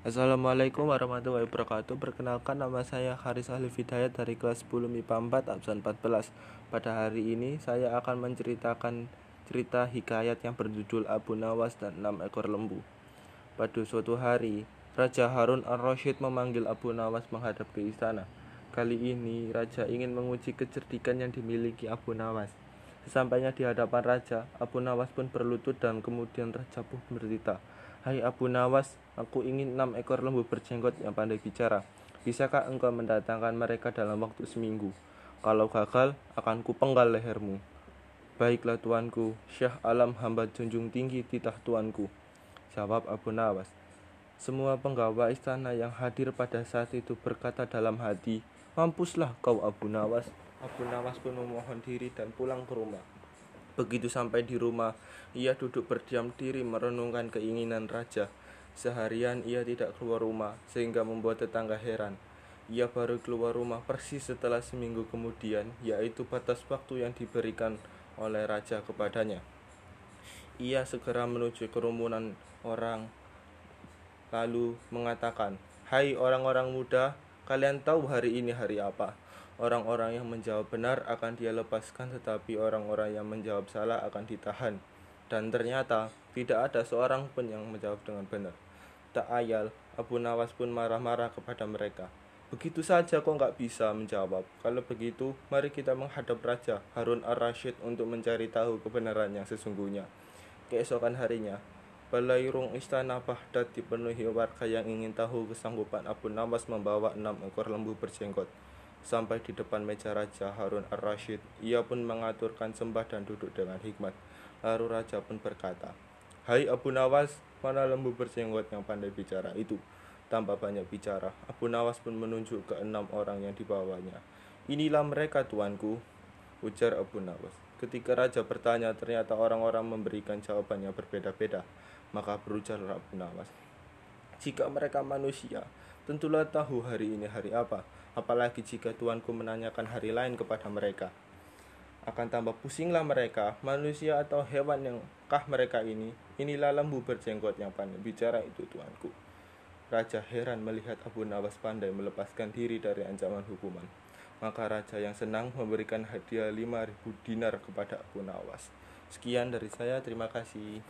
Assalamualaikum warahmatullahi wabarakatuh. Perkenalkan nama saya Haris Ahli Hidayat dari kelas 10 MIPA 4 absen 14 Pada hari ini saya akan menceritakan cerita hikayat yang berjudul Abu Nawas dan 6 ekor lembu. Pada suatu hari Raja Harun al-Rashid memanggil Abu Nawas menghadap ke istana. Kali ini Raja ingin menguji kecerdikan yang dimiliki Abu Nawas Sesampainya di hadapan Raja, Abu Nawas pun berlutut dan kemudian Raja pun bercerita Hai Abu Nawas, aku ingin enam ekor lembu berjenggot yang pandai bicara. Bisakah engkau mendatangkan mereka dalam waktu seminggu? Kalau gagal, akan kupenggal lehermu. Baiklah tuanku, Syah Alam hamba junjung tinggi titah tuanku. Jawab Abu Nawas. Semua penggawa istana yang hadir pada saat itu berkata dalam hati, Mampuslah kau Abu Nawas. Abu Nawas pun memohon diri dan pulang ke rumah. Begitu sampai di rumah, ia duduk berdiam diri merenungkan keinginan raja. Seharian ia tidak keluar rumah, sehingga membuat tetangga heran. Ia baru keluar rumah persis setelah seminggu kemudian, yaitu batas waktu yang diberikan oleh raja kepadanya. Ia segera menuju kerumunan orang, lalu mengatakan, "Hai orang-orang muda, kalian tahu hari ini hari apa?" Orang-orang yang menjawab benar akan dia lepaskan, tetapi orang-orang yang menjawab salah akan ditahan. Dan ternyata tidak ada seorang pun yang menjawab dengan benar. Tak ayal, Abu Nawas pun marah-marah kepada mereka. Begitu saja kok nggak bisa menjawab. Kalau begitu, mari kita menghadap Raja Harun ar-Rashid untuk mencari tahu kebenaran yang sesungguhnya. Keesokan harinya, Balairung istana Baghdad dipenuhi warga yang ingin tahu kesanggupan Abu Nawas membawa enam ekor lembu berjenggot. Sampai di depan meja Raja Harun ar-Rashid, ia pun mengaturkan sembah dan duduk dengan hikmat. Lalu Raja pun berkata, Hai Abu Nawas, mana lembu berjenggot yang pandai bicara itu? Tanpa banyak bicara, Abu Nawas pun menunjuk ke enam orang yang dibawanya. Inilah mereka tuanku, ujar Abu Nawas. Ketika Raja bertanya, ternyata orang-orang memberikan jawaban yang berbeda-beda. Maka berujar Abu Nawas, jika mereka manusia, tentulah tahu hari ini hari apa apalagi jika tuanku menanyakan hari lain kepada mereka. Akan tambah pusinglah mereka, manusia atau hewan yang kah mereka ini? Inilah lembu berjenggot yang pandai bicara itu tuanku. Raja heran melihat Abu Nawas pandai melepaskan diri dari ancaman hukuman. Maka raja yang senang memberikan hadiah 5000 dinar kepada Abu Nawas. Sekian dari saya, terima kasih.